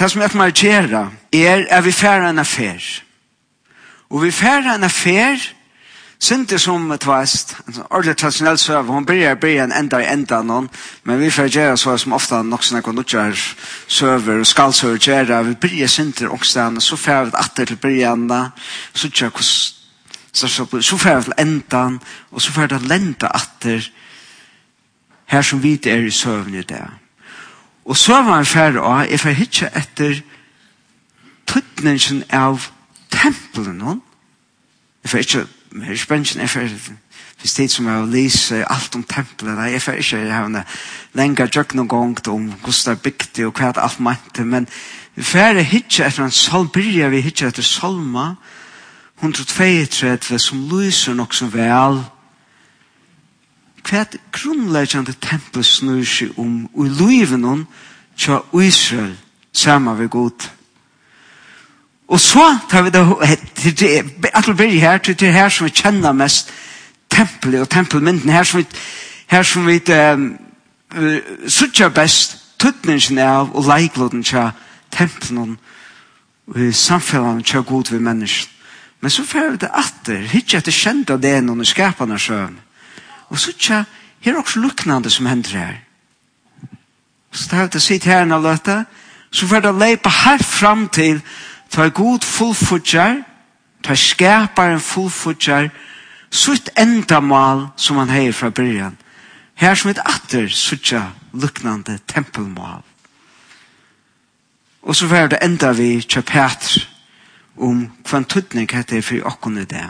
Det som jeg kommer gjøre er at vi færer en affær. Og vi færer en affær, Sinte som et vast, en sånn ordentlig tradisjonell søv, hun bryr bryr en enda i enda noen, men vi får gjøre så som ofta nok sånne kondutjar søver og skal søver gjøre, vi bryr sinte ångstene, så får vi atter til bryr brygjene, så gjør vi så så, får vi til enda, og så får vi til lenta atter, her som vi er i søvn i det. Og så var han færre av, jeg får hitje etter tøtningen av tempelen hon. Jeg får ikke, her spensjen, jeg for Hvis det som jeg lese alt om tempelet, jeg får ikke jeg har en lenger jøk noen gang om hvordan det er bygde og hva det alt mente, men vi færre hitje etter en salm, bryr vi hitje etter salma, 132, som lyser nok som vel, hva hvert grunnleggjande tempel snur seg om og i livet noen tja Israel sammen vi god og så tar vi det til det atle byrje her til det her som vi kjenner mest tempelet og tempelmynden her som vi her som vi um, sutja best tøtningen av og leikloden til tempelen og i samfunnet til god ved mennesken men så får vi det atter ikke at det kjente det er noen skapande sjøen Og så tja, her er også luknande som hender her. Så tar jeg det sitt her og løte, så får det leipa her fram til ta god fullfutjar, ta skapar en fullfudjar, sutt endamal som han heier fra byrjan. Her som et atter suttja luknande tempelmal. Og så får det enda vi tja Petr om hva en tuttning heter for åkken i det.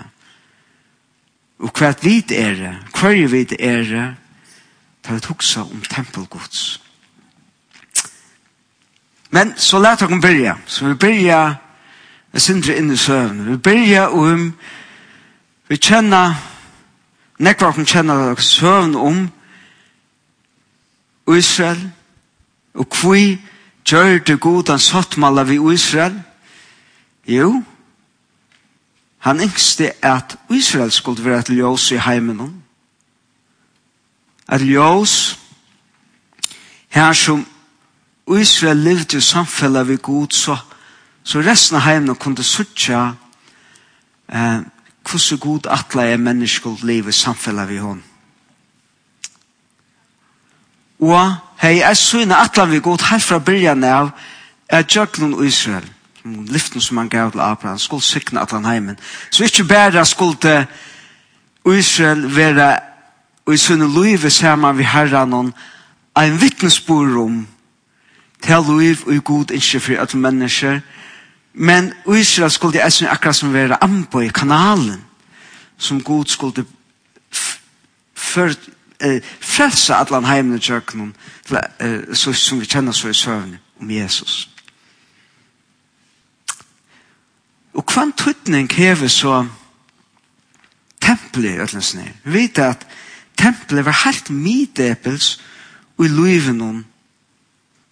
Og hva vit er det, hva er vit er det, tar vi tuksa om tempelgods. Men så lær dere om byrja. Så vi byrja, jeg sindre inn i søvn. Vi byrja om, vi kjenner, nekva kjenner dere søvn om Israel, og hva gjør det god han satt sattmalla vi Israel? Jo, Han yngste at Israel skulle være et ljøs i heimen. Et ljøs her som Israel levde i samfunnet ved Gud, så, så resten av heimen kunne sutja eh, hvordan Gud atle er menneskelig liv i samfunnet ved henne. Og hei, jeg synes atle vi god helt fra byrjan av er jøgnen Israel lyften som han gav til Abraham, skulle sikne at han heimen. Så ikke bare skulle Israel være og i sønne liv saman vi herran hon en vittnesbord om til liv og i god ikke for alle mennesker men Israel skulle det eisen akkurat som være ambo i kanalen som god skulle eh, frelse alle heimen i kjøkkenen eh, som vi kjenner så i søvn om Jesus Og kvann tøtning hever så tempelet i Øtlensne. Vi vet at tempelet var helt middepels og i løyvenom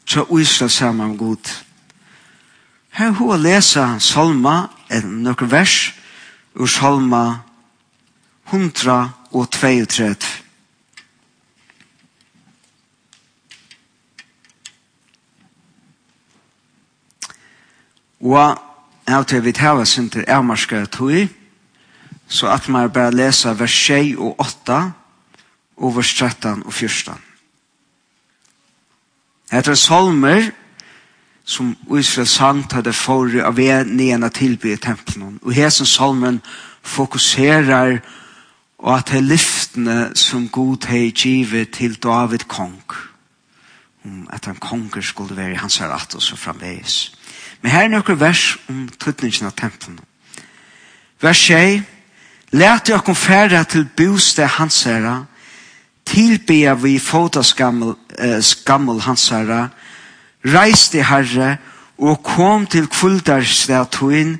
så Israel sammen med Gud. Her hun har lesa salma, en noen vers, ur salma 132. Og av til vi tala sinter avmarska tui, så at man bare lesa vers 6 og 8 og vers 13 og 14. Etter salmer som Israel sang til det forrige av en nena tilby i tempelen. Og her som salmen fokuserer og at det er lyftene som god har givet til David kong. Om at han konger skulle være i hans rett og så framveis. Men her er noen vers om tøtningen av tempelen. Vers 6. Lært jeg kom færre til boste hans herre, tilbe vi fota skammel, eh, skammel hans herre, reiste herre, og kom til kvuldarstad toin,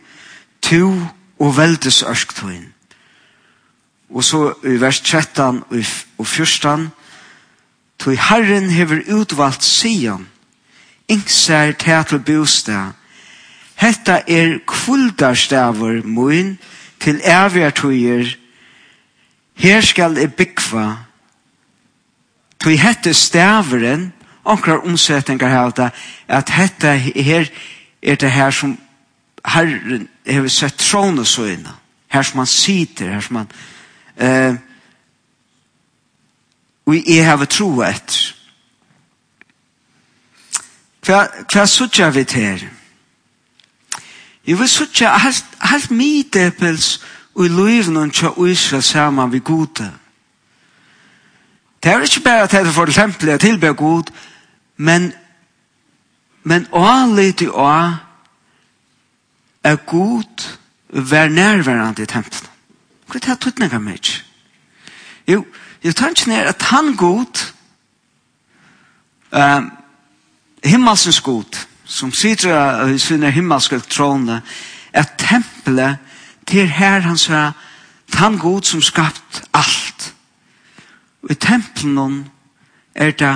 to og veldes ørsk toin. Og så i vers 13 og 14, Toi Herren hever utvalgt Sion, ingsær teatel bostad, Hetta er kvuldarstavur mun til ervertuir. Her skal e byggva. Tui hette staveren, onkrar omsetningar halda, at hetta her er det her som Herren hever sett trone så inna. Her som han sitter, her som han... Eh, we have a true etter. Hva, hva suttjar vi til her? Jeg vil sutja helt alt og i løyvnen til Israel sammen vi gode. Det er ikke bare at det er for eksempel å tilbe god, men men å i å er god være nærværende i tempelen. Hva er det tøtning av meg? Jo, jeg tanken er at han god, um, himmelsens god, som sitter i sinne himmelske troner, er tempelet til her han sier, han god som skapt alt. Og i tempelen er det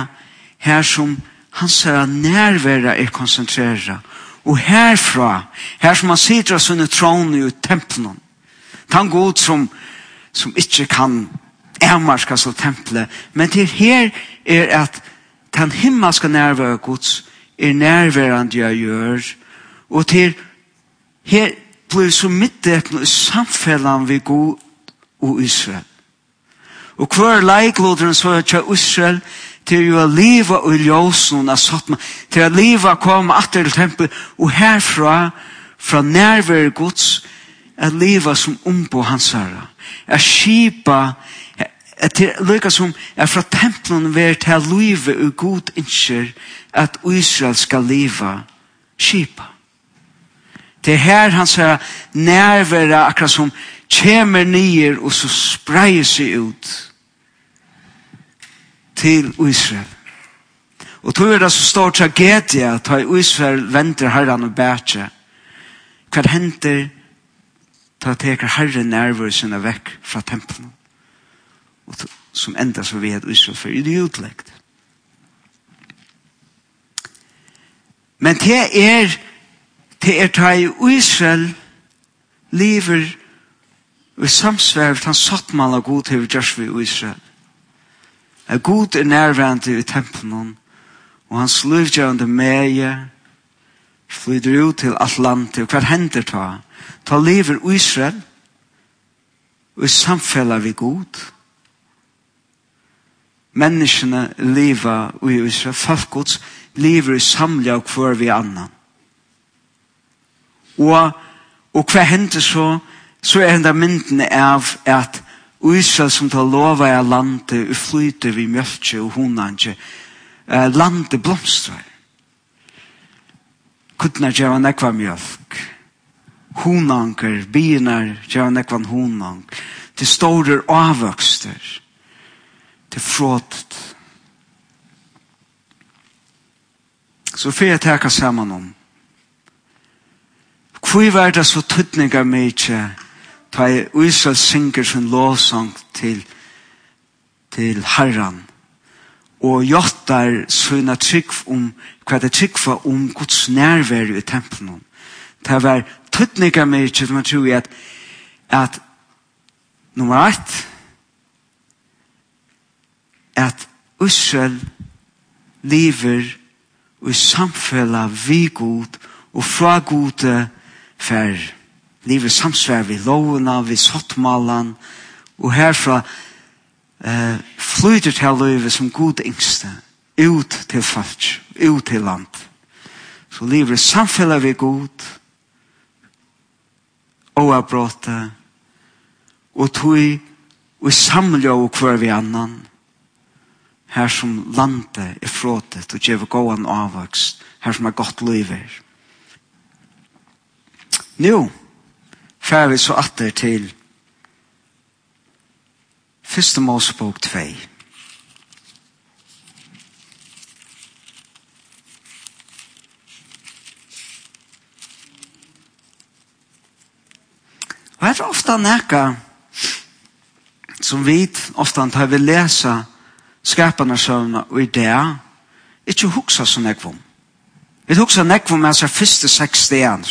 her som han sier nærvære er konsentreret. Og herfra, her som han sitter i sinne troner i tempelen, han god som, som ikke kan avmarska så tempelet, men til her er at den himmelske nærvære gods er nærværende jeg gjør, og til her blir så midtdekende i samfellan vi god og Israel. Og hver leiklodren så er til Israel til å leva og ljósen av sattna, til å leva og komme atter til tempel, og herfra, fra nærvær gods, at leva som ombo hans herra, at skipa at det lykka som er fra templen ver til luive og god innskjer at Israel skal leva kipa. Det er her han sier nærværa akkurat som kjemer nyer og så spreier seg ut til Israel. Og tog er det så stor tragedie at Israel venter herran og bætje. Hva hender ta teker herren nærværa sinne vekk fra tempelen og som enda så vet Israel for det är. Men det er det er ta i Israel lever og samsvärv han satt man av god till just vi Israel. Er god er nærværende i tempelen og hans livgjørende meie flyder ut til alt og hva hender ta ta lever Israel og samfeller vi god menneskene leva i Israel, folk gods, lever i samla og hver vi annan. Og, og hva hender så? Så er det mynden av at Israel som tar lova av landet og flyter vi mjölkje og hunanje, eh, landet blomstrar. Kuttna gjeva nekva mjölk. Hunanker, binar gjeva nekva hunank. Til store avvøkster til frådet. Så får jeg teka sammen om. Hvor var det så tøtninga mykje ta i Israel synger sin lovsang til, til Herren og jottar sånne trygg om hva det trygg var om Guds nærvær i tempelen. Det var tøtninga mykje som man tror at at nummer ett, at Israel lever i samfella vi god og fra gode fer. Lever samsvær vi lovuna vi sottmalan og herfra eh, flyter til løyve som god yngste ut til folk ut til land. Så lever samfella vi god og avbråte og tog og samlja og hver vi annan her som landet er fråtet og gjør gåan avvokst, her som er godt livet. Nå, fer vi så atter til Første Mosebok 2. Og her er ofte nekka som vi ofte tar vi lesa skaparna søvna og i det ikke huksa så nekvom vi huksa nekvom med seg første seks stegan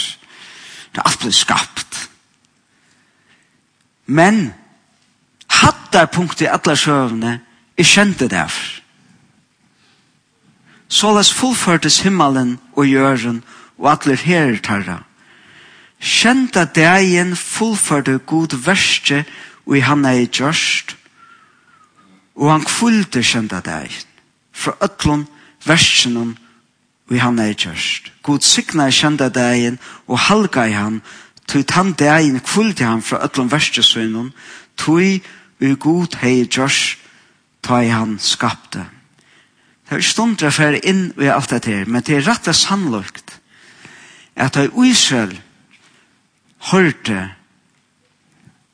det er alt blir skapt. Men hattar punkt i alle søvne jeg kjente derfor såles fullførtes himmelen og jøren og atler herer tarra. Kjenta degen fullførte god verste og i han er gjørst og han kvulde kjenta deg fra ötlun versenum vi han er kjørst. God sykna kjenta deg og halga i han tog han deg kvulde han fra ötlun versenum tog vi god hei kjørst ta i han skapte. Det er stund til å fære inn i alt det her, men det er rett og sannlukt at da Israel hørte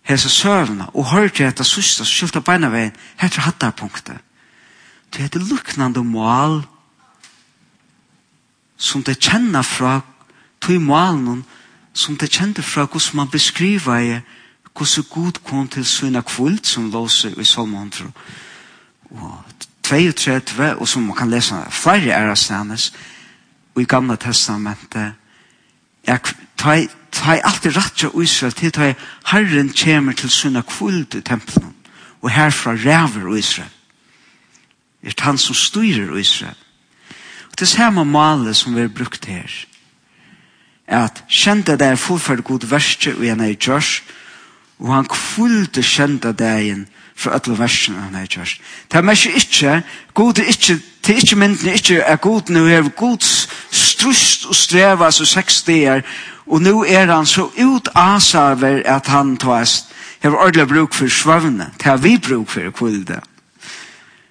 hese søvna og hørte etter søsta så skylta beina veien hattar hattarpunktet det heter luknande mål som det kjenner fra tog målen som det kjente fra hvordan man beskriver i hvordan god kom til sønne kvult som låser i Salmondro og 32 og som man kan lese flere ærestandes og i gamle testamentet er ta ta alt det rett og Israel til ta Herren kommer til sunna kvult i tempelen og herfra ræver og Israel er han som styrer Israel og det samme malet som vi har brukt her. Er at kjente det er fullferd god verste og en er gjørs og han kvult kjente det er fra alle versene han har gjort. Det er mest ikke, god er ikke, det er ikke mynden, ikke er god nå, er god strust og streva, altså seks dager, Og nu er han så ut asarver at han tvast har ordentlig bruk for svøvne. Det har vi bruk for kvilde.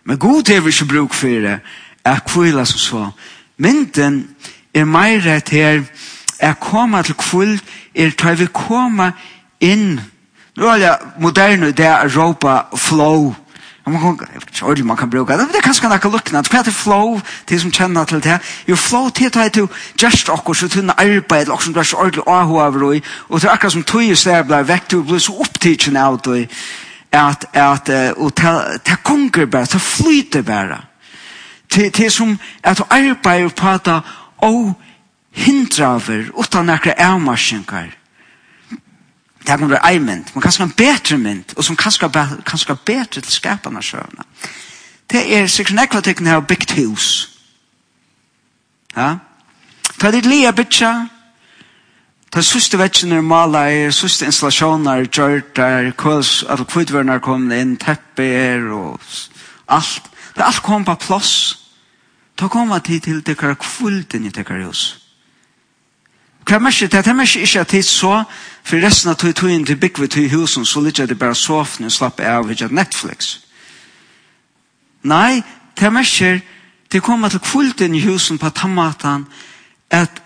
Men god har vi ikke bruk for det er kvilde som så. Mynden er mer rett her er koma til kvild er tar vi koma inn. Nå er det moderne det er Europa flow man kan sorry man kan bruka det Det er kanskje kan ska hva er det flow det som kjenner til det? Jo, flow til det er til just okkur, så tunna arbeid, och som du så ordentligt och hur över och och akkurat som tog ju så blir vekk, du blir så upptagen av det, at, at, og til konger konkur til flyter bara til, til som att arbeta och prata og hindraver utan några ärmarskar det er noe ei mynd, men kanskje en bedre mynd, og som kanskje er bedre til skapene sjøvna. Det er sikkert nekva tekken her bygd hus. Ja? Ta ditt lia bytja, ta siste vetsjene maler, siste installasjoner, gjørt, gjørter, kvøls, alle kvidverner kom inn, tepper og alt. Det er alt kom på plass. Ta kom vi til til tekkar kvulten i tekkar hus. Hva er mest? det? Det mest ikke at det så, for resten av tog inn til bygget til husen, så litt ligger det bare sovende og slapper av ved Netflix. Nei, det er merker det kommer til kvult inn i husen på tammatan, at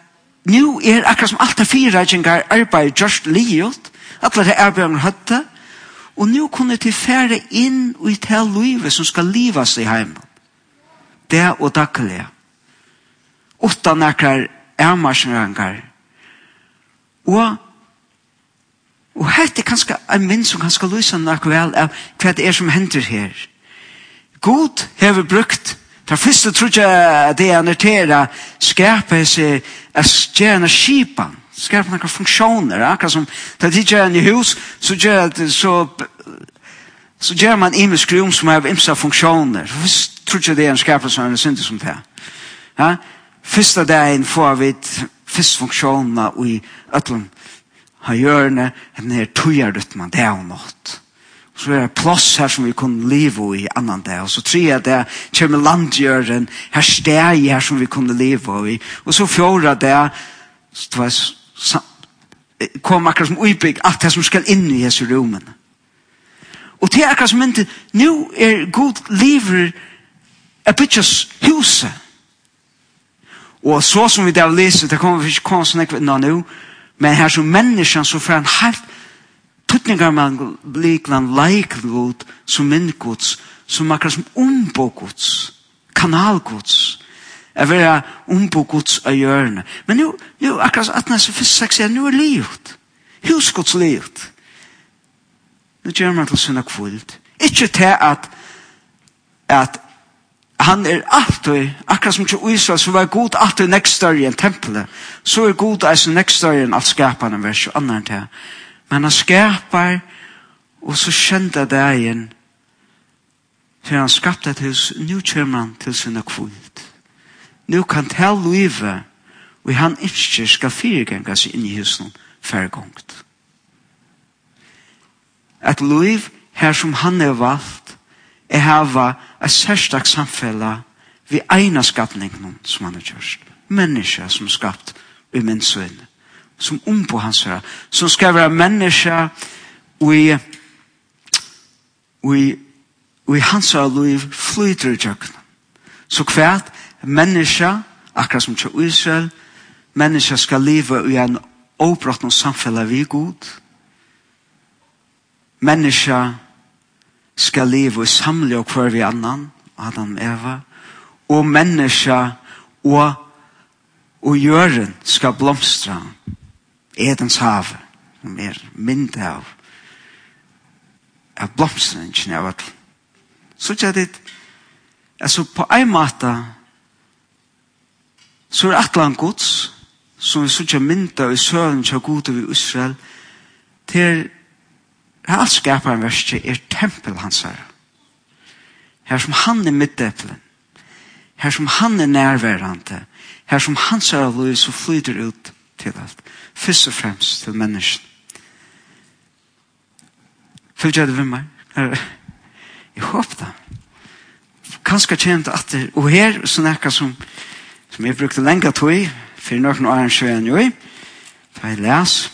nu er akkurat som alt er fireidjengar arbeid just livet, at det er arbeid om høtte, og nu kunne de fære inn i det livet som skal livas i heimen. Det og daglige. Åtta er ermarsnrangar Og Og hette er kanskje en minn som kanskje lyser nok vel av hva det er som hender her. God hever brukt Det første tror jeg det er notera skapa seg a stjerne skipan skapa noen funksjoner akkurat som det er ikke en i hus så gjør det, så så gjør man imisk rom som har imsa funksjoner først tror jeg det er en skapa som er en synd som det ja? første dagen får vi fysfunktionerna i øtlen har hjørne den her tøyarrytmen det og nått så er det plass her som vi kunne leve i annan dag, og så tror jeg det kommer landgjøren, her steg her som vi kunne leve i, og så fjorda det, så det kom akkurat som uibygg, alt det som skal inn i Jesu rummen. Og det er akkurat som ikke, nå er god lever er bytjes huset, Og så som vi der leser, det kommer vi ikke komme sånn ekvitt nå nå, men her som menneskene så får han helt tuttningar man likland leikvot som minngods, som akkurat som ombogods, kanalgods, er vera ombogods av hjørne. Men nu, nu akkurat at næst fyrst sagt sier, nu er livet, husgods livet. Nu gjør man til sinna kvult. Ikke til at, at han er alltid, akkurat som til Israel, så var god alltid nekst større enn tempelet, så er god eisen nekst større enn alt skapene, vers og annet til. Men han skapar, og så kjente det igjen, for han skapte et hus, nu kommer han til sinne kvult. Nu kan ta livet, og han ikke skal firegenga seg inn i husen, færgongt. Et liv her som han er valgt, er hava et særstak samfella vi eina skapningen som han har kjørst. Menneska som skapt i mennsøyne. Som om på hans herre. Som skal være menneska og i og i og i hans herre liv flyter i tjøkken. Så kvært menneska, akkurat som tjøk Israel, menneska skal leva i en obrott og samfella vi god. Menneska skal leva i samle og hver vi annan, Adam og Eva og menneska og, og jøren skal blomstra. Edens hav, som er mynd av, av blomstringen av at Så tja dit, altså på ein måte, så er atlan gods, som vi sutja mynda i søvn tja gode vi Israel, til alt skaparen verste er tempel hans her. Her som han er middeplen her som han er nærværende, her som hans er av liv som flyter ut til alt. Først og fremst til mennesken. jeg det ved meg? Jeg håper det. Kanskje kjent at det, og her, så nekka som, som jeg brukte lenge tog, for noen år enn sjøen jo, i da jeg les,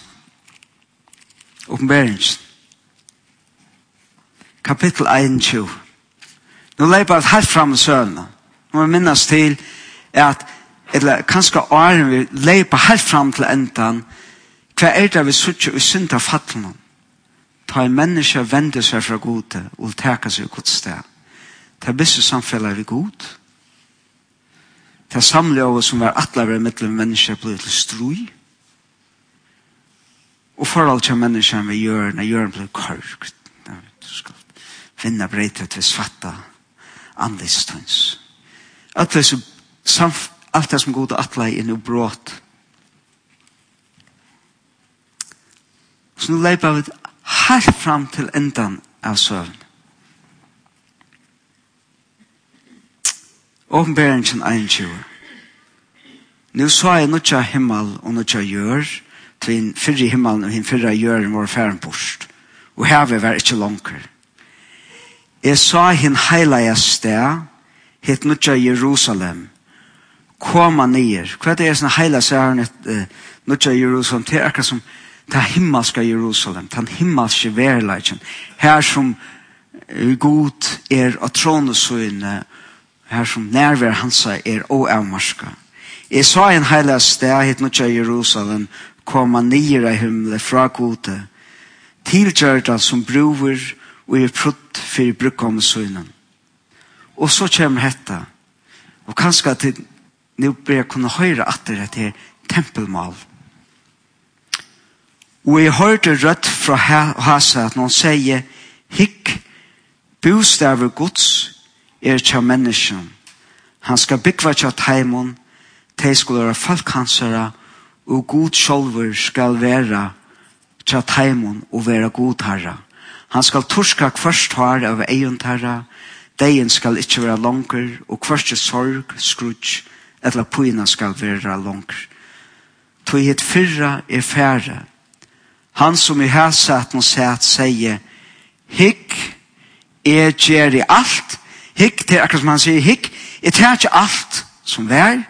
oppenberingen. Kapittel 21. Nå leipa jeg helt fram i søvnene. Og jeg minnes til at eller kanskje åren vi leipa helt fram til endan hva er det vi suttje og synd av fattelen ta en menneske vende seg fra gode og teka seg godt sted ta visse samfellet vi god ta samle av som var atlaver mellom mennesker blir til strui og forhold til mennesker vi gjør når gjør blir korkt finne breytet til svarta andlistans Alt det som, alt det som god atla er noe brått. Så nå leipa vi helt fram til endan av søvn. Åpenbæringen 21. Nu sa jeg nutja himmel og nutja gjør, til en fyrre himmel og en fyrre gjør i vår færen bort. Og her vil være ikke langer. Jeg sa henne heilige sted, hitt nutja Jerusalem. Koma nyer. Hva er det som heila særen et uh, Jerusalem? Det er akkurat som ta himmelska Jerusalem, ta himmelska verleitjen. Her som god er av tronesøyne, her som nærvær hansa er oavmarska. Jeg sa en heila sted hitt nutja Jerusalem, koma nyer av himmelen fra gode, tilgjørda som brover og er prutt fyrir brukkomsøynen Og så kommer dette. Og kanskje at det nå bør jeg kunne høre at det her tempelmal. Og jeg hørte rødt fra Hasa at noen sier Hikk, bostaver gods er tja mennesken. Han skal byggva tja teimun, tei skulle være falkhansere, og god sjolver skal være tja teimun og være god herra. Han skal torska først har av egen herra, Deien skal ikkje vera langer, og kvarske sorg, skrutsk, etla puina skal vera langer. Toi het fyrra er færre. Han som i hæsaten sæt seie, hikk, er gjer i alt, hikk, det er akkurat som han sier, hikk, er tær ikke alt som vær,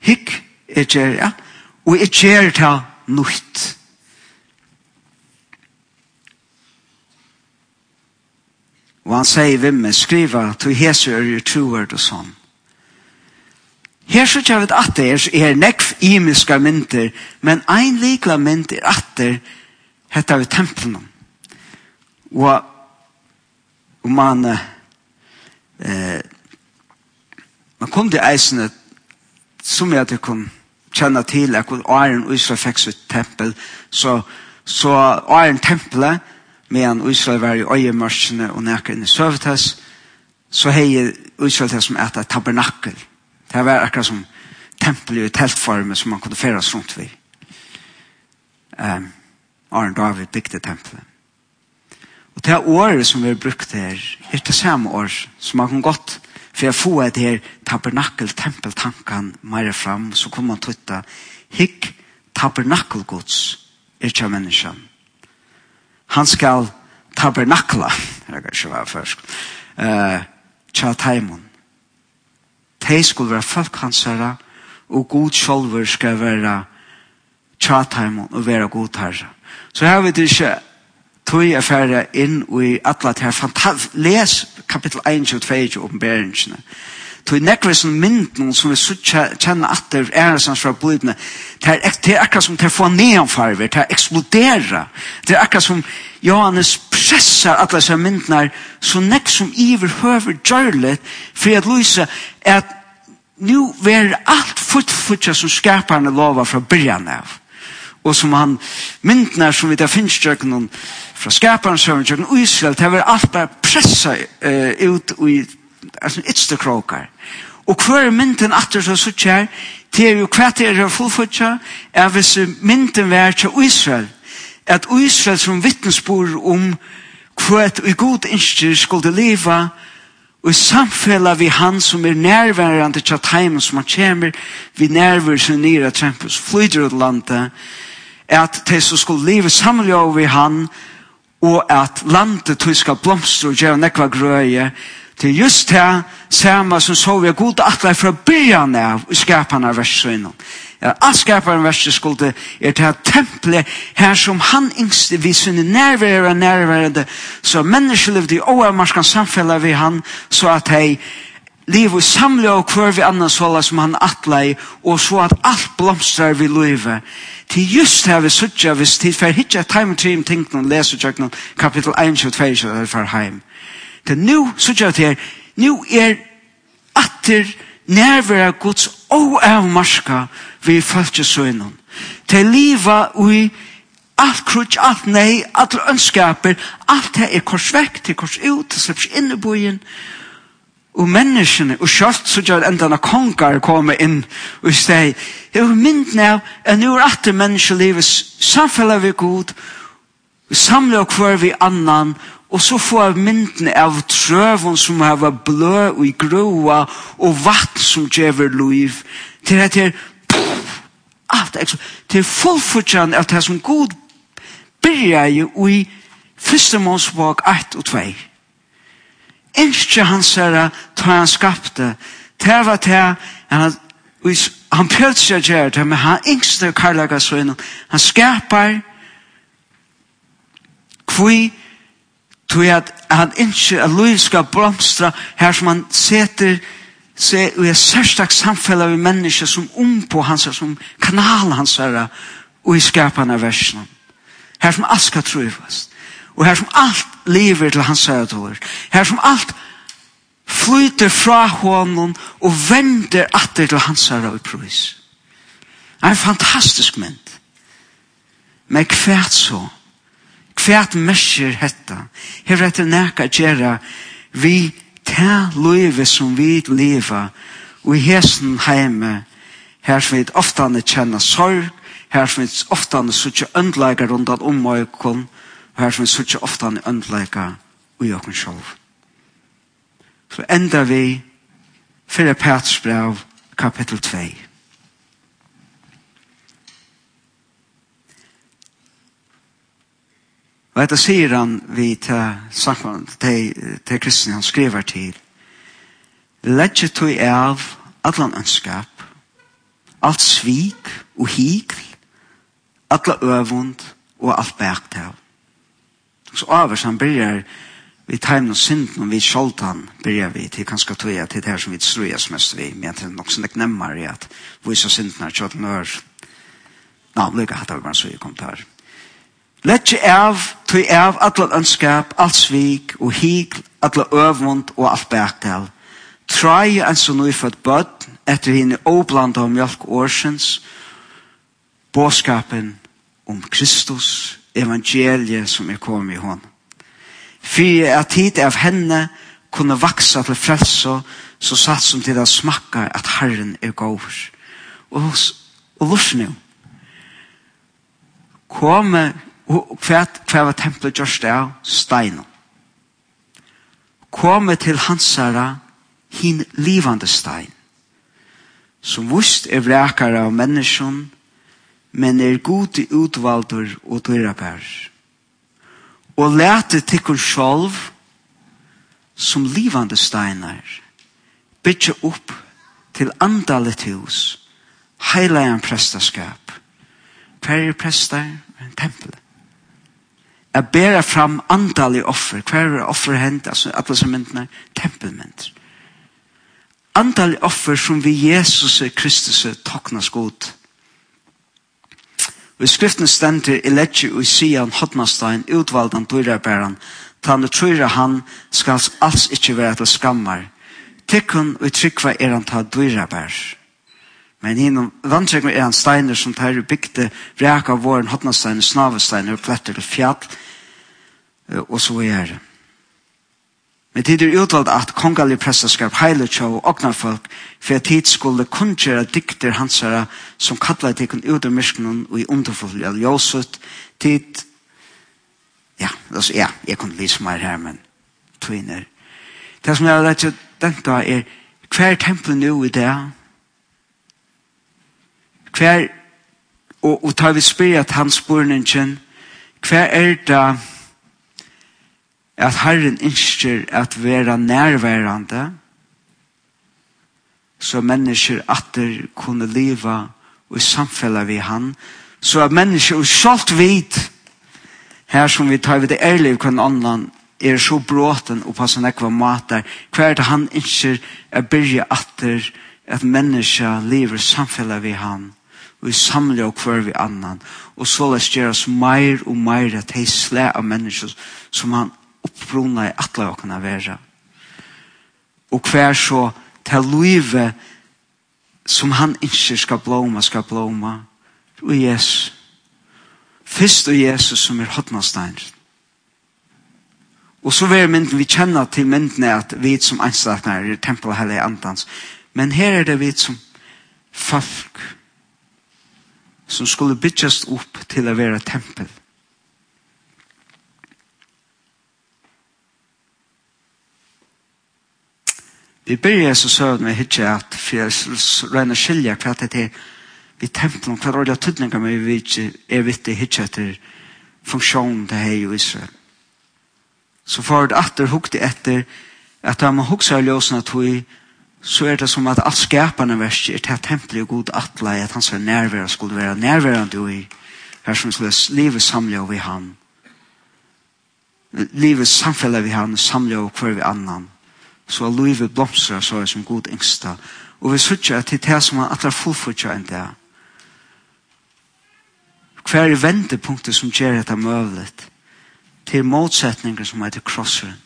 hikk, er gjer i alt, og er gjer ta nutt. Og han sier vi med skriva til Jesu er jo troer og sånn. Her så kjær vi at det er, er nekv imiska mynter, men ein likla mynt er at det heter vi tempelen. Og og man eh, man kom til eisene som jeg til kom kjenne til at Arjen og Israel fikk sitt tempel så, så Arjen tempelet medan Israel var i øyemørsene og nækker inn i søvetes, så hei Israel til som et tabernakkel. Det var akkurat som tempel i teltforme som man kunne feres rundt ved. Um, Arne David bygde tempelet. Og det året som vi har brukt her, er det samme år som man kan godt for jeg får et her tabernakel-tempeltankan mer fram, så kommer man tutta hikk tabernakelgods er ikke menneskene han skal tabernakla, jeg kan ikke være først, uh, tja taimon. De skulle være folk hans herre, og god sjolver skal være tja taimon og være god herre. Så her vet du ikke, tog jeg færre inn i atlet her, les kapittel 1 og 2 i oppenberingsene. Tog nekve som mynden som vi så kjenner atter æresans fra blodene, det er, det er akkurat som til å få neonfarver, til å eksplodere. Det er akkurat som Johannes pressar alle seg myndene så nekve som iver høver gjørlet for at Louise er at nu ver alt futtfutja som skaperne lover fra byrjan av og som han myndnar som vi der finnes jøkken fra skaparen søvn jøkken og Israel, det er alt bare pressa uh, ut i altså ytste krokar. Og hver mynden atter så sutt her, er jo hva det er fullfutja, er hvis mynden vær til Israel, at Israel som vittnesbor om hva et og god innstyr skulle leva, og samfella vi han som er nærværende til teimen som han kommer, vi nærvær som nere trempus, flyder ut landet, at de som skulle leva samlja vi han, og at landet tog skal blomstre og gjøre nekva grøye, Det er just det samme som så vi er god at det er fra byen av skapene av versene. Ja, at skaparen verset skulle er til tempelet her som han yngste vi sunne nærvære og nærværende så mennesker levde i overmarskan samfella vi han så at hei liv og samle og hver vi annars hålla som han atlei og så at alt blomstrar vi løyve til just her vi suttja hvis tid for hitja time trim ting noen leser kapitel 1, 22, 22, 22, 22, 22, 22, 22, 22, til nu, så gjør det her, nu er atter nærvære Guds og av marska vi følger søgnen. Til liva ui alt krutsk, alt nei, alt ønskaper, alt det er korsvekk, det er kors ut, det slipper inn i bojen, og menneskene, og sjølt så gjør enda når konger kommer inn og steg. Det er mynden av at nå er at menneskelivet samfellet vi god, og samler hver vi annan, Og så får jeg mynden av trøven som har vært blø og i grøa, og vatt som gjør liv, til at det er alt er til fullfortjent at det som god byrja jo i første månsbok 1 og 2. Ikke hans herre ta han skapte, det var det han han prøvde seg gjør det, men han yngste karlaga sønnen, han skapar kvi Tog at han ikke at Louis skal blomstra her som han seter seg og er særstak samfella vi mennesker som om på hans som kanal hans herre og i skapene av versene. Her som alt skal trøyvast. Og her som alt lever til hans herre tåler. Her som alt flyter fra honom og vender atter til hans herre i prøys. Det er en fantastisk mynd. Men kvært så, Kvært mesjer hetta. Her etter nækka gjerra vi ta løyve som vi leva og i hesen heime her som vi oftane kjenner sorg her som vi oftane suttje øndleika rundan om oikon og her som vi suttje oftane øndleika ui okon sjolv. Så enda vi fyrir Peters brev kapittel 2. Og dette sier han vi til samfunn, til, til kristne han skriver til. Letje tog av allan ønskap, alt svik og hikl, alla øvund og alt bæktav. Så avers han byrjar vi tajmen og synd og vi sjoltan byrjar vi til kanskje tøya til det her som vi strøyas mest vi, men til nok som det nemmar i at vi så synden er kjøtt nør. Nå, det hatt av hver så i kommentar. Letje av, tog av alle ønskap, alt svik og hik, alle øvund og alt bergal. Trai en så nøyfødt bøtt, etter henne åblanda om mjölk årsens, båskapen om Kristus, evangeliet som er kommet i hånd. For at hit av henne kunne vaksa til frelse, så satt som til å smakka at Herren er gåver. Og, og lurs nå. komme Og hva, hva var tempelet gjørst av? Steinen. Komme til hans herre, hin livande stein, som vust er vrekare av menneskjon, men er god i utvaldur og dyrabær. Og lete tikkun sjolv, som livande steinar, bytja opp til andalet hus, heilajan prestaskap, hver er prestar, en tempelet at bæra fram andalig offer. Hver er offer hent? Altså, alle som myndene tempelmynd. Andalig offer som vi Jesus Kristus toknas god. Og i skriften stender i letje og i sian hotnastein utvaldan dyrabæran Tan og trøyra han skal alls ikkje være til skammar. Tekkun og trykva er han ta dyrabær. Men hinnom vantrygg er han steiner som tar bygde vrek av våren, hotnasteiner, snavesteiner, pletter til fjall, og så er det. Men tid er utvalgt at kongali prestaskap heile tjå og ognar folk, for at tid skulle kunngjera dikter hansara som kallar tikkun ut av myskenen og i underfull av ljósut, tid, ja, altså, ja, jeg kunne lise meg her, men tøyner. Det som jeg har lett til da er, hver tempel nu i det, hver, og, og tar vi spyr at han spurningen, hver er det at Herren ønsker at vera nærværende, så mennesker atter kunne leva og samfella vi han, så at mennesker og selv vet her som vi tar ved det ærlige kun annan, er så bråten og passan ekva matar, hver det han innskjer er byrja atter at mennesker lever samfella vi han, vi samler og hver vi annan, og så lest gjør oss meir og meir at hei slæ av mennesker som han oppbrunna i atle og kan være. Og hver så til livet som han ikke skal blåma, skal blåma, og Jesus. Fyrst og Jesus som er hotnastein. Og så er mynden vi kjenner til mynden er at vi som anstakner er tempelet i andans. Men her er det vi som folk, som skulle bygges opp til å være tempel. Vi byrjer så søvn med hitje at for jeg regner skilja hva det er vi tempelen, hva rolle av tydninger med vi er vittig hitje etter funksjonen det her i Israel. Så for det atter hukte etter at de må hukse av løsene at vi så er det som at alt skapande verset er til tempelet god atla at hans er nærvære skulle være nærværende og i her som skulle livet samle over i han. Livet samfella vi han samle over hver vi annan. Så livet blomstrar så er som god yngsta og vi sutja til det som er atla fullfutja enn det. Hver er vendepunktet som gjør dette møvlet til motsetninger som heter krosseren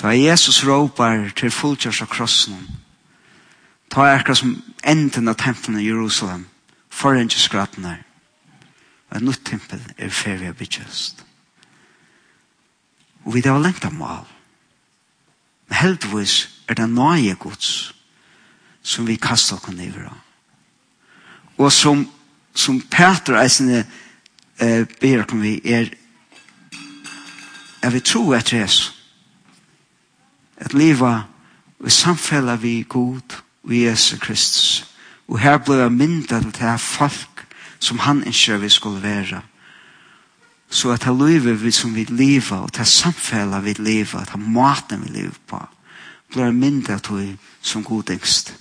Ta Jesus ropar til fulltjørs av krossen. Ta akkurat som enden av tempelen i Jerusalem. Foran Forengjørs graten her. Og et nytt tempel er ferdig å bytjøst. Og vi det var lengt av mal. Men heldigvis er det nøye gods som vi kastar oss ned av. Og som, som Peter eisende eh, ber om vi er er vi tro etter Jesus at leva i samfella vi god og Jesus Kristus. Og her ble jeg myndet til det folk som han ikke vi skulle være. Så at det livet vi som vi lever, og det samfella vi lever, det maten vi lever på, blei mynda til som godingst.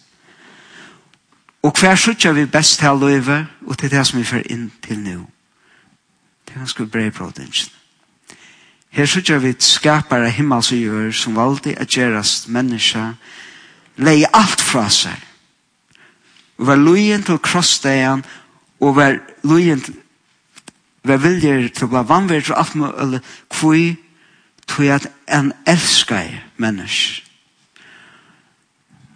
Og hver sutja vi best til livet og til det som vi fer inn til nå. Det er ganske brei brei brei Her sykja vi skapar av himmels og jord som valdi at gerast menneska leie alt fra seg og var lujen til krossdagen og var lujen til vi viljer til å bli vannvirt og alt med mulig kvui tog at en elskar mennesk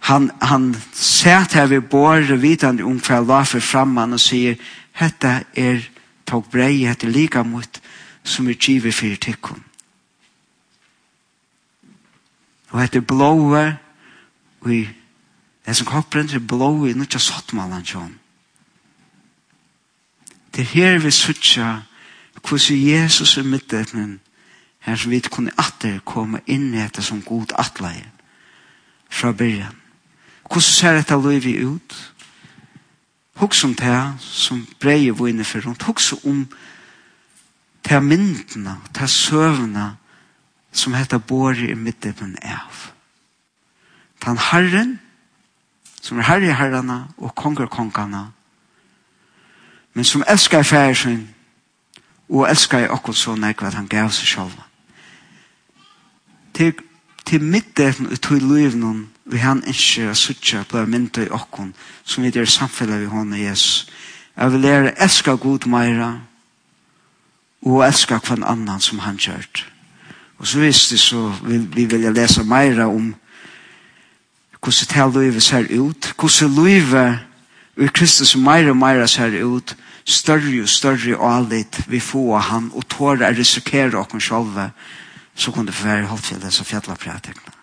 han, han sett her ved båret vidande om hva la for framman og sier hetta er tog brei hette lika mot som er givet for tikkun. Og etter blåa og i det som kopperen til blåa i nødja sottmalan tjån. Det er her vi suttja hvordan Jesus er midtetnen her som vi kunne atter komme inn i dette som god atleie fra byrjan. Hvordan ser dette livet ut? Hvordan ser dette ut? Hugs om det som breier vi inne for rundt. Hugs om ta myndene, ta søvnene som heter Båre i midtdippen av. Tan Herren, som er herre i herrene og konger kongene, men som elsker i færre og elsker i akkurat så nekva at han gav seg selv. Til, til midtdippen og til livene, vi han ikke er suttje på mynda i okkon, som vi der samfunnet vi hånden Jesus. Jeg vil lære elsker god meira, og elska kvann annan som han kjørt. Og så visst det, så vil vi vilja lesa meira om hvordan det her livet ser ut, hvordan livet ur Kristus meira og meira ser ut, større og større og allit vi får han, og tåra risikere okken sjolve, så kunne det være holdt til disse fjallapratikene.